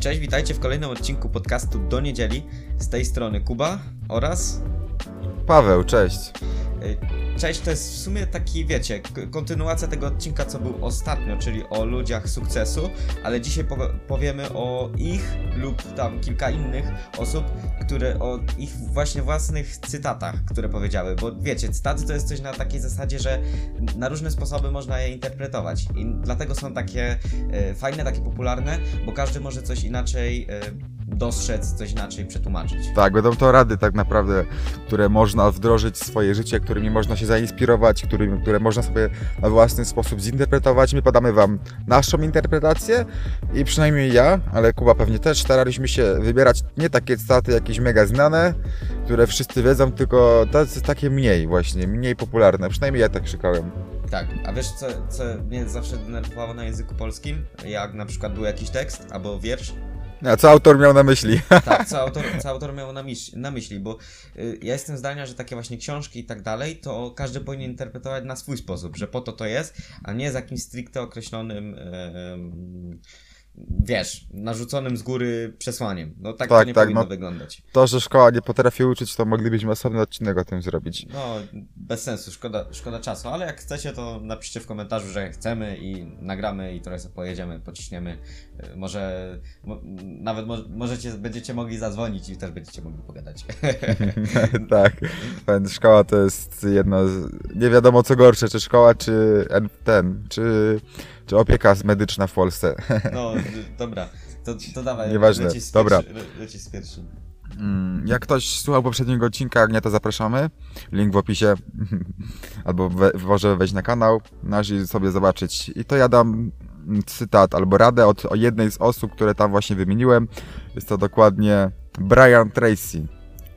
Cześć, witajcie w kolejnym odcinku podcastu do niedzieli. Z tej strony Kuba oraz. Paweł, cześć. Cześć, to jest w sumie taki, wiecie, kontynuacja tego odcinka, co był ostatnio, czyli o ludziach sukcesu, ale dzisiaj powiemy o ich lub tam kilka innych osób, które o ich właśnie własnych cytatach, które powiedziały, bo wiecie, cytaty to jest coś na takiej zasadzie, że na różne sposoby można je interpretować i dlatego są takie y, fajne, takie popularne, bo każdy może coś inaczej y, dostrzec, coś inaczej przetłumaczyć. Tak, będą to rady tak naprawdę, które można wdrożyć w swoje życie, którymi można się zainspirować, którymi, które można sobie na własny sposób zinterpretować. My podamy Wam naszą interpretację i przynajmniej ja, ale Kuba pewnie też, staraliśmy się wybierać nie takie cytaty jakieś mega znane, które wszyscy wiedzą, tylko tacy, takie mniej właśnie, mniej popularne. Przynajmniej ja tak krzykałem. Tak, a wiesz co, co mnie zawsze denerwowało na języku polskim? Jak na przykład był jakiś tekst albo wiersz, a co autor miał na myśli? Tak, co autor, co autor miał na, myśli, na myśli bo y, ja jestem zdania, że takie właśnie książki i tak dalej, to każdy powinien interpretować na swój sposób, że po to to jest, a nie z jakimś stricte określonym wiesz, narzuconym z góry przesłaniem. No tak, tak to nie tak, powinno no, wyglądać. To, że szkoła nie potrafi uczyć, to moglibyśmy osobny odcinek o tym zrobić. No, bez sensu, szkoda, szkoda czasu, ale jak chcecie, to napiszcie w komentarzu, że chcemy i nagramy i trochę sobie pojedziemy, pociśniemy. Y, może mo, nawet mo, możecie, będziecie mogli zadzwonić i też będziecie mogli pogadać. tak, szkoła to jest jedno z... Nie wiadomo co gorsze, czy szkoła, czy ten, czy czy opieka medyczna w Polsce. No, dobra. To, to dawaj. Nieważne. Leci z dobra. leci z pierwszym. Mm, jak ktoś słuchał poprzedniego odcinka, jak nie, to zapraszamy. Link w opisie. albo we, może wejść na kanał nasz i sobie zobaczyć. I to ja dam cytat albo radę od jednej z osób, które tam właśnie wymieniłem. Jest to dokładnie Brian Tracy.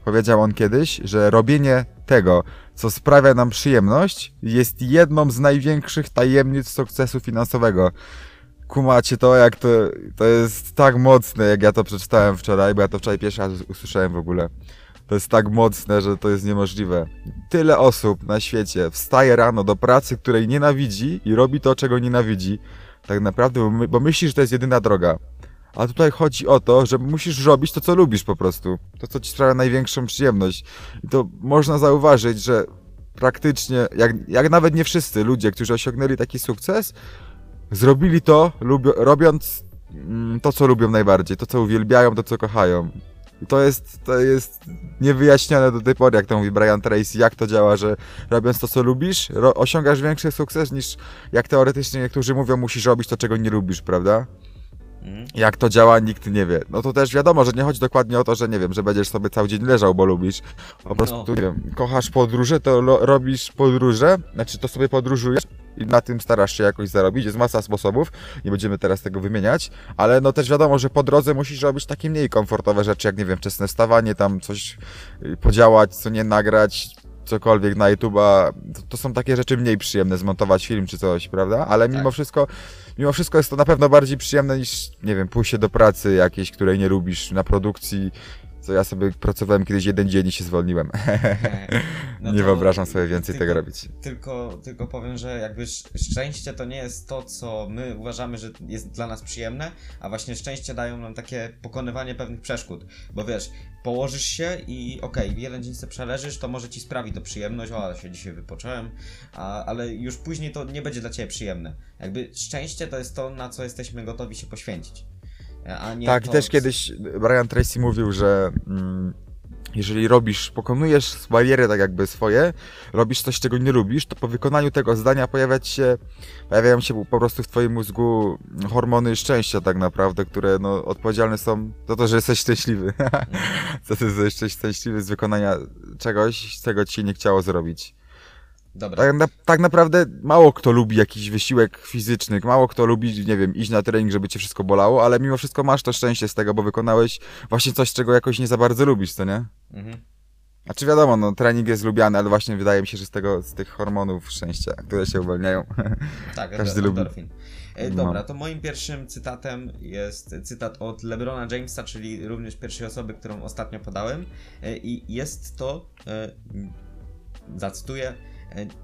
Powiedział on kiedyś, że robienie tego, co sprawia nam przyjemność, jest jedną z największych tajemnic sukcesu finansowego. Kumacie to, jak to, to jest tak mocne, jak ja to przeczytałem wczoraj, bo ja to wczoraj pierwszy raz usłyszałem w ogóle. To jest tak mocne, że to jest niemożliwe. Tyle osób na świecie wstaje rano do pracy, której nienawidzi i robi to, czego nienawidzi. Tak naprawdę, bo, my, bo myśli, że to jest jedyna droga. A tutaj chodzi o to, że musisz robić to, co lubisz po prostu. To, co ci sprawia największą przyjemność. I to można zauważyć, że praktycznie, jak, jak nawet nie wszyscy ludzie, którzy osiągnęli taki sukces, zrobili to, lubio, robiąc mm, to, co lubią najbardziej, to, co uwielbiają, to, co kochają. I to jest, to jest niewyjaśnione do tej pory, jak to mówi Brian Tracy, jak to działa, że robiąc to, co lubisz, osiągasz większy sukces niż jak teoretycznie niektórzy mówią, musisz robić to, czego nie lubisz, prawda? Jak to działa, nikt nie wie. No to też wiadomo, że nie chodzi dokładnie o to, że nie wiem, że będziesz sobie cały dzień leżał, bo lubisz. Po prostu, no. nie wiem, kochasz podróże, to robisz podróże, znaczy to sobie podróżujesz i na tym starasz się jakoś zarobić. Jest masa sposobów, nie będziemy teraz tego wymieniać, ale no też wiadomo, że po drodze musisz robić takie mniej komfortowe rzeczy, jak nie wiem, wczesne wstawanie, tam coś y, podziałać, co nie nagrać, cokolwiek na YouTube'a, to, to, są takie rzeczy mniej przyjemne, zmontować film czy coś, prawda? Ale mimo tak. wszystko, mimo wszystko jest to na pewno bardziej przyjemne niż, nie wiem, pójście do pracy jakiejś, której nie lubisz, na produkcji, co ja sobie pracowałem kiedyś jeden dzień i się zwolniłem. No nie wyobrażam sobie więcej tylko, tego robić. Tylko, tylko powiem, że jakby szczęście to nie jest to, co my uważamy, że jest dla nas przyjemne, a właśnie szczęście dają nam takie pokonywanie pewnych przeszkód. Bo wiesz, położysz się i okej, okay, jeden dzień sobie przeleżysz, to może ci sprawi to przyjemność, o, ale się dzisiaj wypocząłem, a, ale już później to nie będzie dla ciebie przyjemne. Jakby szczęście to jest to, na co jesteśmy gotowi się poświęcić. Tak, to... też kiedyś Brian Tracy mówił, że mm, jeżeli robisz, pokonujesz bariery tak jakby swoje, robisz coś, czego nie lubisz, to po wykonaniu tego zdania pojawiać się, pojawiają się po prostu w twoim mózgu hormony szczęścia tak naprawdę, które no, odpowiedzialne są za to, że jesteś szczęśliwy. za to, że jesteś szczęśliwy z wykonania czegoś, czego ci nie chciało zrobić. Dobra. Tak, na, tak, naprawdę mało kto lubi jakiś wysiłek fizyczny, mało kto lubi, nie wiem, iść na trening, żeby cię wszystko bolało, ale mimo wszystko masz to szczęście z tego, bo wykonałeś właśnie coś, czego jakoś nie za bardzo lubisz, co nie? Mhm. A czy wiadomo, no trening jest lubiany, ale właśnie wydaje mi się, że z tego, z tych hormonów szczęścia, które się uwalniają, tak, każdy lubi. E, no. dobra, to moim pierwszym cytatem jest cytat od LeBrona Jamesa, czyli również pierwszej osoby, którą ostatnio podałem e, i jest to, e, zacytuję,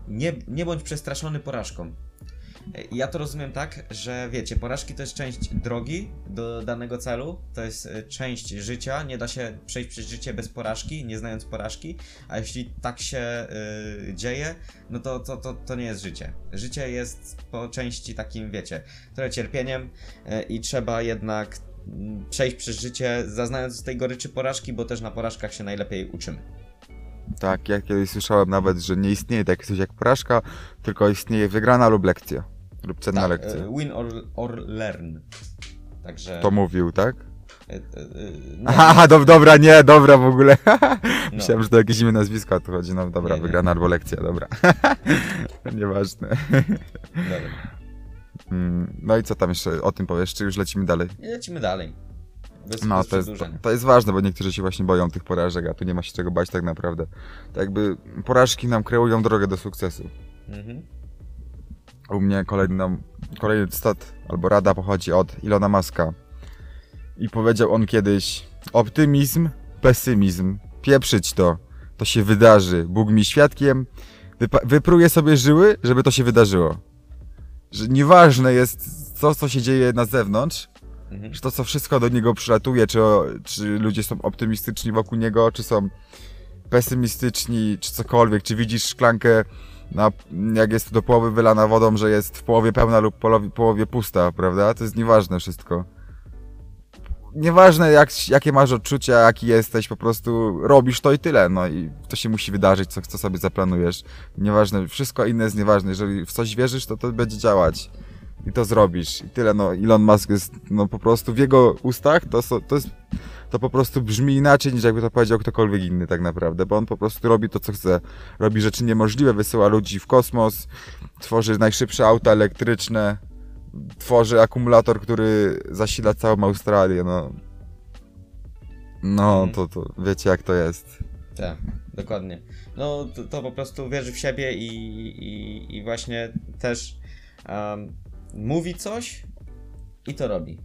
nie, nie bądź przestraszony porażką. Ja to rozumiem tak, że wiecie, porażki to jest część drogi do danego celu, to jest e, część życia, nie da się przejść przez życie bez porażki, nie znając porażki, a jeśli tak się dzieje, no to, to, to, to nie jest życie. Życie jest po części takim, wiecie, trochę cierpieniem i trzeba jednak mm, przejść przez życie, zaznając tej goryczy porażki, bo też na porażkach się najlepiej uczymy. Tak, ja kiedyś słyszałem nawet, że nie istnieje takie coś jak porażka, tylko istnieje wygrana lub lekcja. Lub cenna tak, lekcja. e, Win or, or learn. Także. To mówił, tak? e, e, no, Aha, do, dobra, nie, dobra w ogóle. no. Myślałem, że to jakieś imię nazwisko, a tu chodzi, no dobra, Nie, nie. wygrana albo lekcja, dobra. Nieważne. Dobra. Mm, No i co tam jeszcze o tym powiesz, czy już lecimy dalej? Lecimy dalej. Bez, No, bez to jest, to, jest ważne, bo niektórzy się właśnie boją tych porażek, a tu nie ma się czego bać tak naprawdę. Tak jakby porażki nam kreują drogę do sukcesu. Mhm. U mnie kolejny, kolejny cytat albo rada pochodzi od Ilona Maska. I powiedział on kiedyś: Optymizm, pesymizm, pieprzyć to. To się wydarzy. Bóg mi świadkiem. Wypa- wypruję sobie żyły, żeby to się wydarzyło. Że nieważne jest to, co się dzieje na zewnątrz, Mhm. że to, co wszystko do niego przylatuje, czy, czy ludzie są optymistyczni wokół niego, czy są pesymistyczni, czy cokolwiek, czy widzisz szklankę, na, jak jest do połowy wylana wodą, że jest w połowie pełna lub połowie, połowie pusta, prawda? To jest nieważne wszystko. Nieważne jak, jakie masz odczucia, jaki jesteś, po prostu robisz to i tyle, no i to się musi wydarzyć, co, co sobie zaplanujesz. Nieważne, wszystko inne jest nieważne, jeżeli w coś wierzysz, to to będzie działać i to zrobisz. I tyle, no Elon Musk jest, no po prostu w jego ustach to, to jest, to po prostu brzmi inaczej niż jakby to powiedział ktokolwiek inny tak naprawdę, bo on po prostu robi to, co chce. Robi rzeczy niemożliwe, wysyła ludzi w kosmos, tworzy najszybsze auta elektryczne, tworzy akumulator, który zasila całą Australię, no. No, Mhm. to, to wiecie jak to jest. Tak, dokładnie. No to, to po prostu wierzy w siebie i, i, i właśnie też um, mówi coś i to robi.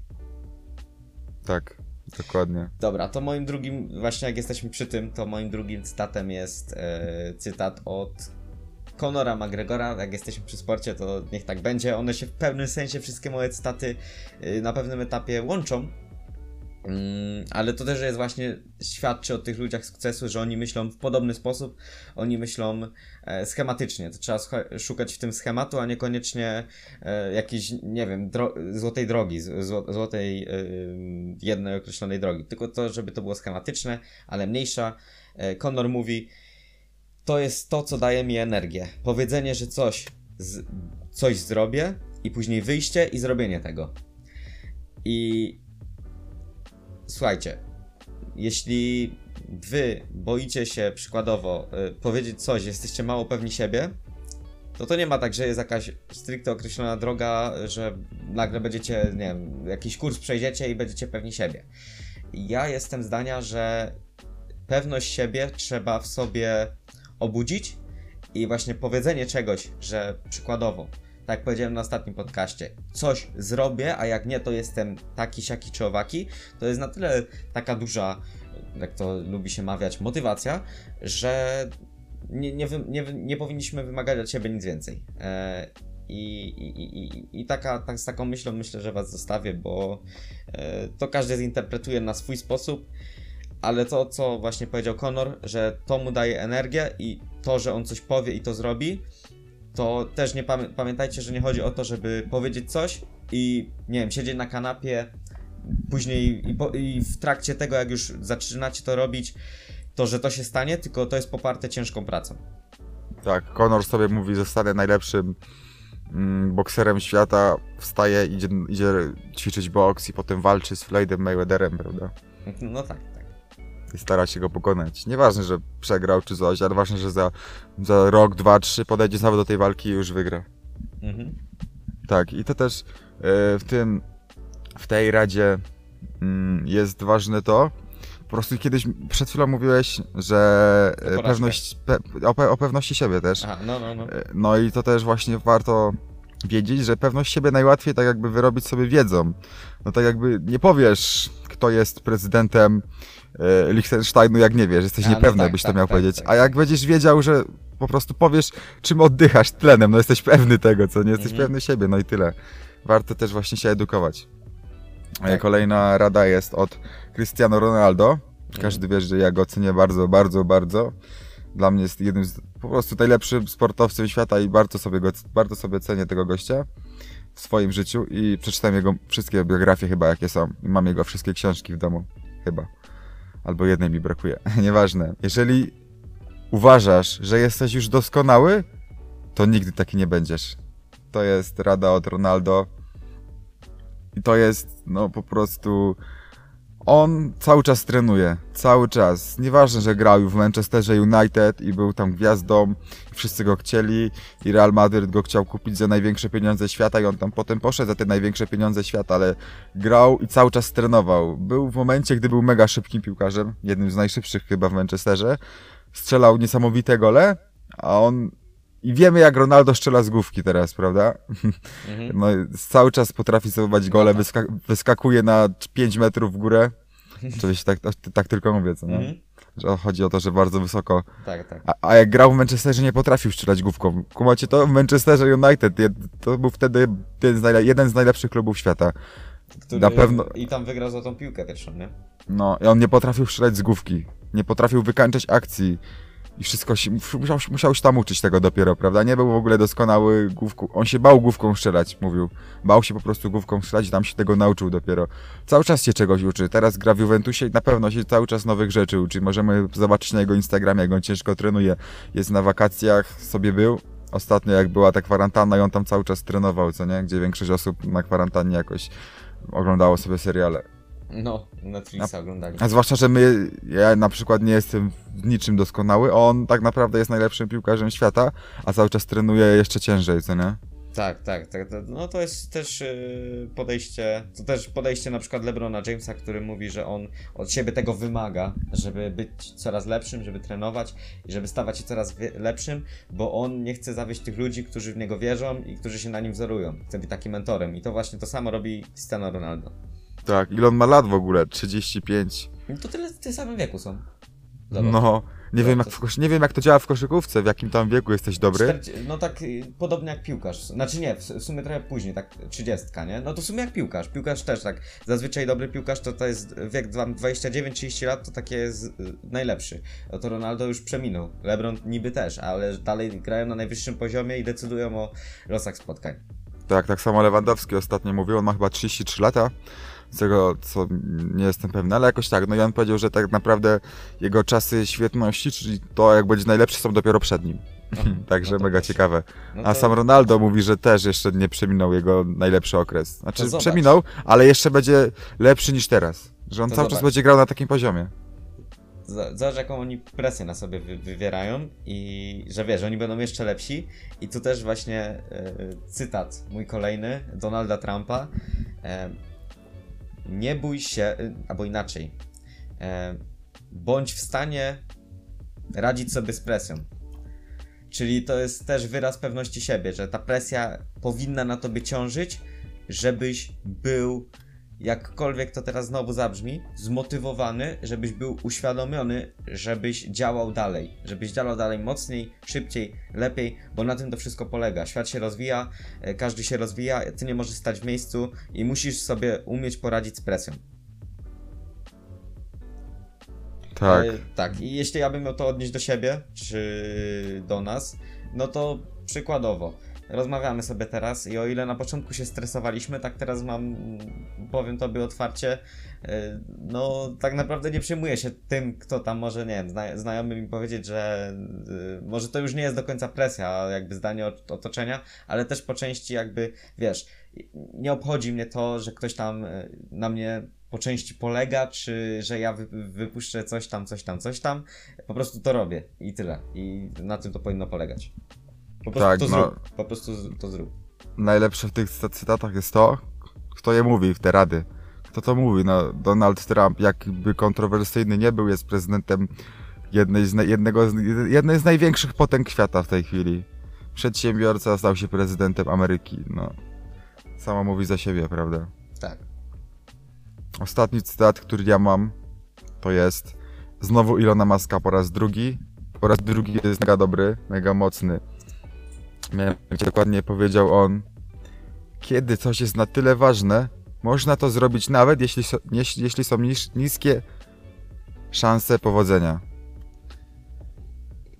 Tak, dokładnie. Dobra, to moim drugim, właśnie jak jesteśmy przy tym, to moim drugim cytatem jest e, cytat od Conora McGregora. Jak jesteśmy przy sporcie, to niech tak będzie. One się w pewnym sensie, wszystkie moje cytaty e, na pewnym etapie łączą. Mm, ale to też jest właśnie świadczy o tych ludziach sukcesu, że oni myślą w podobny sposób, oni myślą e, schematycznie. To trzeba szukać w tym schematu, a niekoniecznie e, jakiejś, nie wiem, dro- złotej drogi, z- zło- złotej e, jednej określonej drogi. Tylko to, żeby to było schematyczne, ale mniejsza. E, Conor mówi, to jest to, co daje mi energię. Powiedzenie, że coś, z, coś zrobię i później wyjście i zrobienie tego. I słuchajcie, jeśli wy boicie się przykładowo y, powiedzieć coś, jesteście mało pewni siebie, to to nie ma tak, że jest jakaś stricte określona droga, że nagle będziecie, nie wiem, jakiś kurs przejdziecie i będziecie pewni siebie. Ja jestem zdania, że pewność siebie trzeba w sobie obudzić i właśnie powiedzenie czegoś, że przykładowo, tak jak powiedziałem na ostatnim podcaście, coś zrobię, a jak nie, to jestem taki, siaki czy owaki, to jest na tyle taka duża, jak to lubi się mawiać, motywacja, że nie, nie, nie, nie powinniśmy wymagać od siebie nic więcej. E, I, i, i, i taka, tak, z taką myślą myślę, że Was zostawię, bo e, to każdy zinterpretuje na swój sposób, ale to, co właśnie powiedział Conor, że to mu daje energię i to, że on coś powie i to zrobi, to też nie pamię- pamiętajcie, że nie chodzi o to, żeby powiedzieć coś i nie wiem, siedzieć na kanapie, później i, po, i w trakcie tego, jak już zaczynacie to robić, to, że to się stanie, tylko to jest poparte ciężką pracą. Tak, Conor sobie mówi, zostanę najlepszym mm, bokserem świata, wstaje, idzie, idzie ćwiczyć boks i potem walczy z Floydem Mayweatherem, prawda? No tak, tak. I stara się go pokonać. Nieważne, że przegrał czy coś, ale ważne, że za, za rok, dwa, trzy podejdzie znowu do tej walki i już wygra. Mhm. Tak, i to też e, w tym, w tej radzie mm, jest ważne to, po prostu kiedyś przed chwilą mówiłeś, że e, pewność, pe, o, pe, o pewności siebie też. Aha, no, no, no. E, No i to też właśnie warto wiedzieć, że pewność siebie najłatwiej tak jakby wyrobić sobie wiedzą. No tak jakby nie powiesz, kto jest prezydentem Liechtensteinu, jak nie wiesz, jesteś A, no niepewny, tak, to tak, miał tak, powiedzieć. tak. A jak będziesz wiedział, że po prostu powiesz, czym oddychasz tlenem, no jesteś pewny tego, co nie jesteś Mhm. pewny siebie, no i tyle. Warto też właśnie się edukować. E, Tak. Kolejna rada jest od Cristiano Ronaldo. Mhm. Każdy wie, że ja go cenię bardzo, bardzo, bardzo. Dla mnie jest jednym z po prostu najlepszym sportowcem świata i bardzo sobie, go, bardzo sobie cenię tego gościa w swoim życiu i przeczytałem jego wszystkie biografie chyba jakie są. I mam jego wszystkie książki w domu. Chyba. Albo jednej mi brakuje. Nieważne. Jeżeli uważasz, że jesteś już doskonały, to nigdy taki nie będziesz. To jest rada od Ronaldo. I to jest, no po prostu. On cały czas trenuje. Cały czas. Nieważne, że grał w Manchesterze United i był tam gwiazdą. I wszyscy go chcieli. I Real Madrid go chciał kupić za największe pieniądze świata. I on tam potem poszedł za te największe pieniądze świata, ale grał i cały czas trenował. Był w momencie, gdy był mega szybkim piłkarzem. Jednym z najszybszych chyba w Manchesterze. Strzelał niesamowite gole. A on. I wiemy, jak Ronaldo strzela z główki teraz, prawda? Mhm. No, cały czas potrafi zdobywać gole, wyska- wyskakuje na 5 metrów w górę. Oczywiście tak, tak, tak tylko mówię, co nie? Mhm. Że chodzi o to, że bardzo wysoko. Tak, tak. A, a jak grał w Manchesterze, nie potrafił strzelać główką. Kumacie to? W Manchesterze United, to był wtedy jeden z, najle- jeden z najlepszych klubów świata. Który... Na pewno- I tam wygrał za tą piłkę pierwszą, nie? No, i on nie potrafił strzelać z główki. Nie potrafił wykańczać akcji. I wszystko się, musiał, musiał się tam uczyć tego dopiero, prawda? Nie był w ogóle doskonały główką. On się bał główką strzelać, mówił. Bał się po prostu główką strzelać i tam się tego nauczył dopiero. Cały czas się czegoś uczy. Teraz gra w Juventusie i na pewno się cały czas nowych rzeczy uczy. Możemy zobaczyć na jego Instagramie, jak on ciężko trenuje. Jest na wakacjach, sobie był. Ostatnio jak była ta kwarantanna i on tam cały czas trenował, co nie? Gdzie większość osób na kwarantannie jakoś oglądało sobie seriale. No, Netflixa oglądali. A zwłaszcza, że my, ja na przykład nie jestem w niczym doskonały, on tak naprawdę jest najlepszym piłkarzem świata, a cały czas trenuje jeszcze ciężej, co nie? Tak, tak, tak. No to jest też yy, podejście, to też podejście na przykład LeBrona Jamesa, który mówi, że on od siebie tego wymaga, żeby być coraz lepszym, żeby trenować i żeby stawać się coraz lepszym, bo on nie chce zawieść tych ludzi, którzy w niego wierzą i którzy się na nim wzorują. Chce być takim mentorem i to właśnie to samo robi Cristiano Ronaldo. Tak, ile on ma lat w ogóle? 35. I to tyle w tym samym wieku są. Zobacz. No, nie No, wiem, to- jak w kosz... nie wiem jak to działa w koszykówce, w jakim tam wieku jesteś dobry. Czterdzie- No tak y, podobnie jak piłkarz. Znaczy nie, w, sumie trochę później, tak trzydziestka, nie? No to w sumie jak piłkarz. Piłkarz też tak. Zazwyczaj dobry piłkarz to to jest wiek dwa- 29-30 lat, to takie jest y, najlepszy. No to Ronaldo już przeminął. LeBron niby też, ale dalej grają na najwyższym poziomie i decydują o losach spotkań. Tak, tak samo Lewandowski ostatnio mówił, on ma chyba 33 lata, tego co nie jestem pewny, ale jakoś tak, no i on powiedział, że tak naprawdę jego czasy świetności, czyli to jak będzie najlepszy są dopiero przed nim. Także no mega też. ciekawe. No A to- sam Ronaldo mówi, że też jeszcze nie przeminął jego najlepszy okres. Znaczy przeminął, ale jeszcze będzie lepszy niż teraz. Że on To cały czas zobacz. będzie grał na takim poziomie. Zobacz, jaką oni presję na sobie wy, wywierają i że wiesz, oni będą jeszcze lepsi. I tu też właśnie e, cytat mój kolejny, Donalda Trumpa. E, nie bój się, e, albo inaczej. E, bądź w stanie radzić sobie z presją. Czyli to jest też wyraz pewności siebie, że ta presja powinna na tobie ciążyć, żebyś był jakkolwiek to teraz znowu zabrzmi, zmotywowany, żebyś był uświadomiony, żebyś działał dalej, żebyś działał dalej mocniej, szybciej, lepiej, bo na tym to wszystko polega. Świat się rozwija, e, każdy się rozwija, ty nie możesz stać w miejscu i musisz sobie umieć poradzić z presją. Tak. E, tak, i jeśli ja bym miał to odnieść do siebie, czy do nas, no to przykładowo. Rozmawiamy sobie teraz i o ile na początku się stresowaliśmy, tak teraz mam, powiem tobie otwarcie, e, no tak naprawdę nie przejmuję się tym, kto tam może, nie wiem, zna, znajomy mi powiedzieć, że e, może to już nie jest do końca presja, jakby zdanie ot- otoczenia, ale też po części jakby, wiesz, nie obchodzi mnie to, że ktoś tam e, na mnie po części polega, czy że ja wy, wypuszczę coś tam, coś tam, coś tam. Po prostu to robię i tyle. I na tym to powinno polegać. Po prostu Tak, to no. zrób. Po prostu to zrób. Najlepsze w tych cy- cytatach jest to, kto je mówi w te rady. Kto to mówi? No, Donald Trump, jakby kontrowersyjny nie był, jest prezydentem jednej z, jednego z, jednej z największych potęg świata w tej chwili. Przedsiębiorca stał się prezydentem Ameryki. No, samo mówi za siebie, prawda? Tak. Ostatni cytat, który ja mam, to jest znowu Ilona Maska po raz drugi. po raz drugi jest mega dobry, mega mocny. Mianowicie dokładnie powiedział on, kiedy coś jest na tyle ważne, można to zrobić nawet jeśli, so, jeśli, są nis, niskie szanse powodzenia.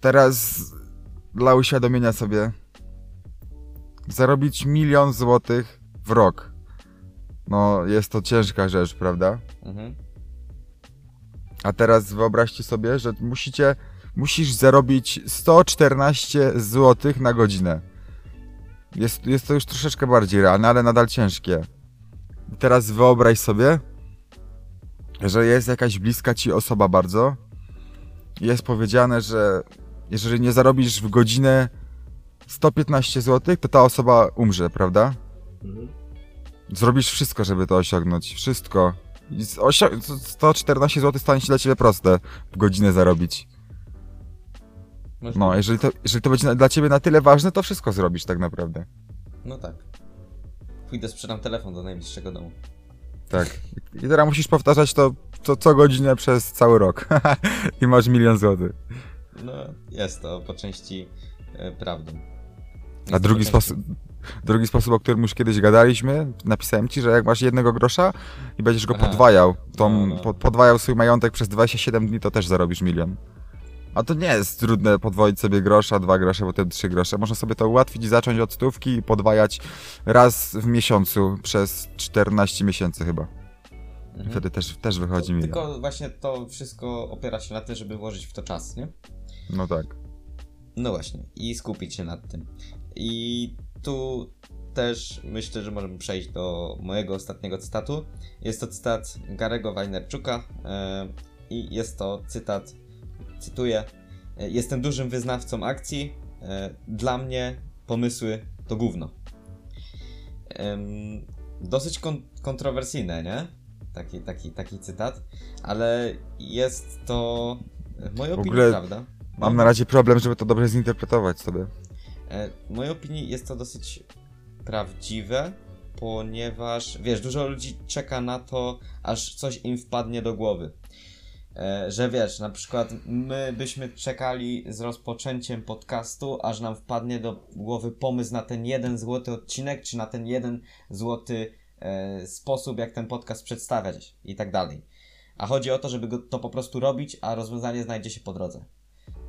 Teraz dla uświadomienia sobie zarobić milion złotych w rok. No, jest to ciężka rzecz, prawda? Mhm. A teraz wyobraźcie sobie, że musicie, musisz zarobić 114 zł na godzinę. Jest, jest to już troszeczkę bardziej realne, ale nadal ciężkie. Teraz wyobraź sobie, że jest jakaś bliska ci osoba bardzo. Jest powiedziane, że jeżeli nie zarobisz w godzinę 115 zł, to ta osoba umrze, prawda? Mhm. Zrobisz wszystko, żeby to osiągnąć. Wszystko. I z osio- 114 zł stanie się dla ciebie proste w godzinę zarobić. No, jeżeli to, jeżeli to będzie na- dla ciebie na tyle ważne, to wszystko zrobisz tak naprawdę. No tak. Pójdę sprzedam telefon do najbliższego domu. Tak. I teraz musisz powtarzać to, to co godzinę przez cały rok. I masz milion złotych. No, jest to po części e, prawdą. Jest A drugi części- sposób, drugi sposób, o którym już kiedyś gadaliśmy, napisałem ci, że jak masz jednego grosza i będziesz go Aha. podwajał, to No, no. po- podwajał swój majątek przez 27 dni, to też zarobisz milion. A to nie jest trudne podwoić sobie grosza, dwa grosze, potem trzy grosze. Można sobie to ułatwić i zacząć od stówki i podwajać raz w miesiącu przez 14 miesięcy chyba. Mhm. wtedy też, też wychodzi milion. Tylko właśnie to wszystko opiera się na tym, żeby włożyć w to czas, nie? No tak. No właśnie, i skupić się nad tym. I tu też myślę, że możemy przejść do mojego ostatniego cytatu. Jest to cytat Garego Wajnerczuka e, i jest to cytat, cytuję, e, Jestem dużym wyznawcą akcji, e, dla mnie pomysły to gówno. Dosyć kon- kontrowersyjne, nie? Taki, taki, taki cytat, ale jest to w mojej W opinii prawda. Mam na razie problem, żeby to dobrze zinterpretować sobie. E, W mojej opinii jest to dosyć prawdziwe, ponieważ wiesz, dużo ludzi czeka na to, aż coś im wpadnie do głowy. E, Że wiesz, na przykład my byśmy czekali z rozpoczęciem podcastu, aż nam wpadnie do głowy pomysł na ten jeden złoty odcinek, czy na ten jeden złoty e, sposób, jak ten podcast przedstawiać i tak dalej. A chodzi o to, żeby go, to po prostu robić, a rozwiązanie znajdzie się po drodze.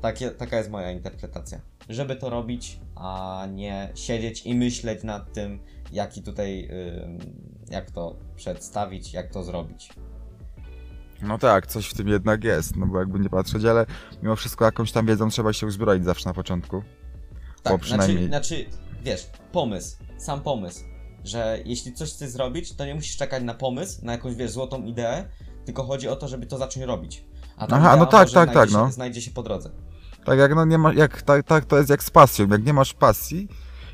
Takie, taka jest moja interpretacja. Żeby to robić, a nie siedzieć i myśleć nad tym, jaki tutaj, ym, jak to przedstawić, jak to zrobić. No tak, coś w tym jednak jest, no bo jakby nie patrzeć, ale mimo wszystko jakąś tam wiedzą trzeba się uzbroić zawsze na początku. Tak, Bo przynajmniej- znaczy, znaczy, wiesz, pomysł, sam pomysł, że jeśli coś chcesz zrobić, to nie musisz czekać na pomysł, na jakąś, wiesz, złotą ideę, tylko chodzi o to, żeby to zacząć robić. A ta Aha, no tak, tak, znajdzie tak, się, no. znajdzie się po drodze. Tak jak no nie ma, jak, tak, tak to jest jak z pasją, jak nie masz pasji,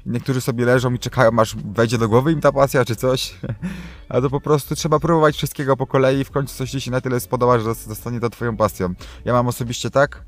niektórzy sobie leżą i czekają aż wejdzie do głowy im ta pasja czy coś, a to po prostu trzeba próbować wszystkiego po kolei i w końcu coś ci się na tyle spodoba, że zostanie to twoją pasją. Ja mam osobiście tak,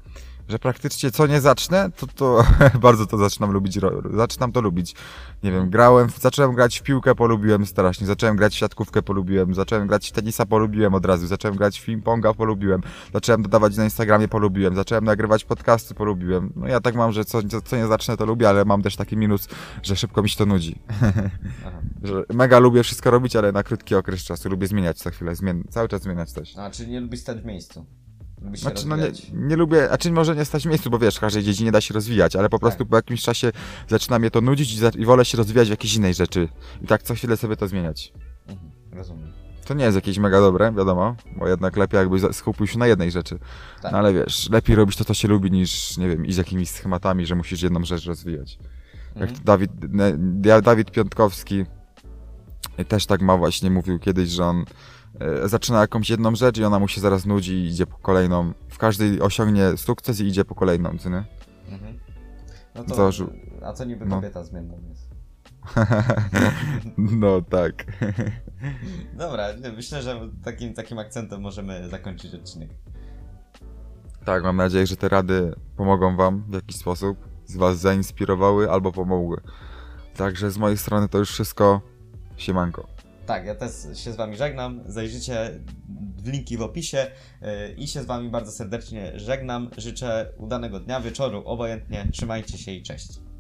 że praktycznie co nie zacznę, to, to bardzo to zaczynam lubić, zaczynam to lubić. Nie wiem, grałem, zacząłem grać w piłkę, polubiłem strasznie, zacząłem grać w siatkówkę, polubiłem, zacząłem grać w tenisa, polubiłem od razu, zacząłem grać w ping-ponga, polubiłem, zacząłem dodawać na Instagramie, polubiłem, zacząłem nagrywać podcasty, polubiłem. No ja tak mam, że co, co, nie zacznę, to lubię, ale mam też taki minus, że szybko mi się to nudzi. Że mega lubię wszystko robić, ale na krótki okres czasu lubię zmieniać co chwilę, zmien cały czas zmieniać coś. A, czyli nie lubisz stać w miejscu. Się Znaczy, no nie, nie lubię, a czy może nie stać w miejscu, bo wiesz, w każdej dziedzinie da się rozwijać, ale po prostu Tak. po jakimś czasie zaczyna mnie to nudzić i, za, i wolę się rozwijać w jakiejś innej rzeczy. I tak co chwilę sobie to zmieniać. Mhm, rozumiem. To nie jest jakieś mega dobre, wiadomo, bo jednak lepiej jakby za- skupił się na jednej rzeczy. Tak. No ale wiesz, lepiej robić to, co się lubi, niż, nie wiem, iść jakimiś schematami, że musisz jedną rzecz rozwijać. Jak Mhm. Dawid, ne, Dia- Dawid Piątkowski też tak ma właśnie, mówił kiedyś, że on zaczyna jakąś jedną rzecz i ona mu się zaraz nudzi i idzie po kolejną. W każdej osiągnie sukces i idzie po kolejną, co nie? Mhm. No to, Założył- a co niby no. kobieta zmienną jest? no tak. Dobra, myślę, że takim, takim akcentem możemy zakończyć odcinek. tak, mam nadzieję, że te rady pomogą wam w jakiś sposób, z was zainspirowały albo pomogły. Także z mojej strony to już wszystko. Siemanko. Tak, ja też się z wami żegnam. Zajrzyjcie linki w opisie yy, i się z Wami bardzo serdecznie żegnam. Życzę udanego dnia, wieczoru, obojętnie. Trzymajcie się i cześć.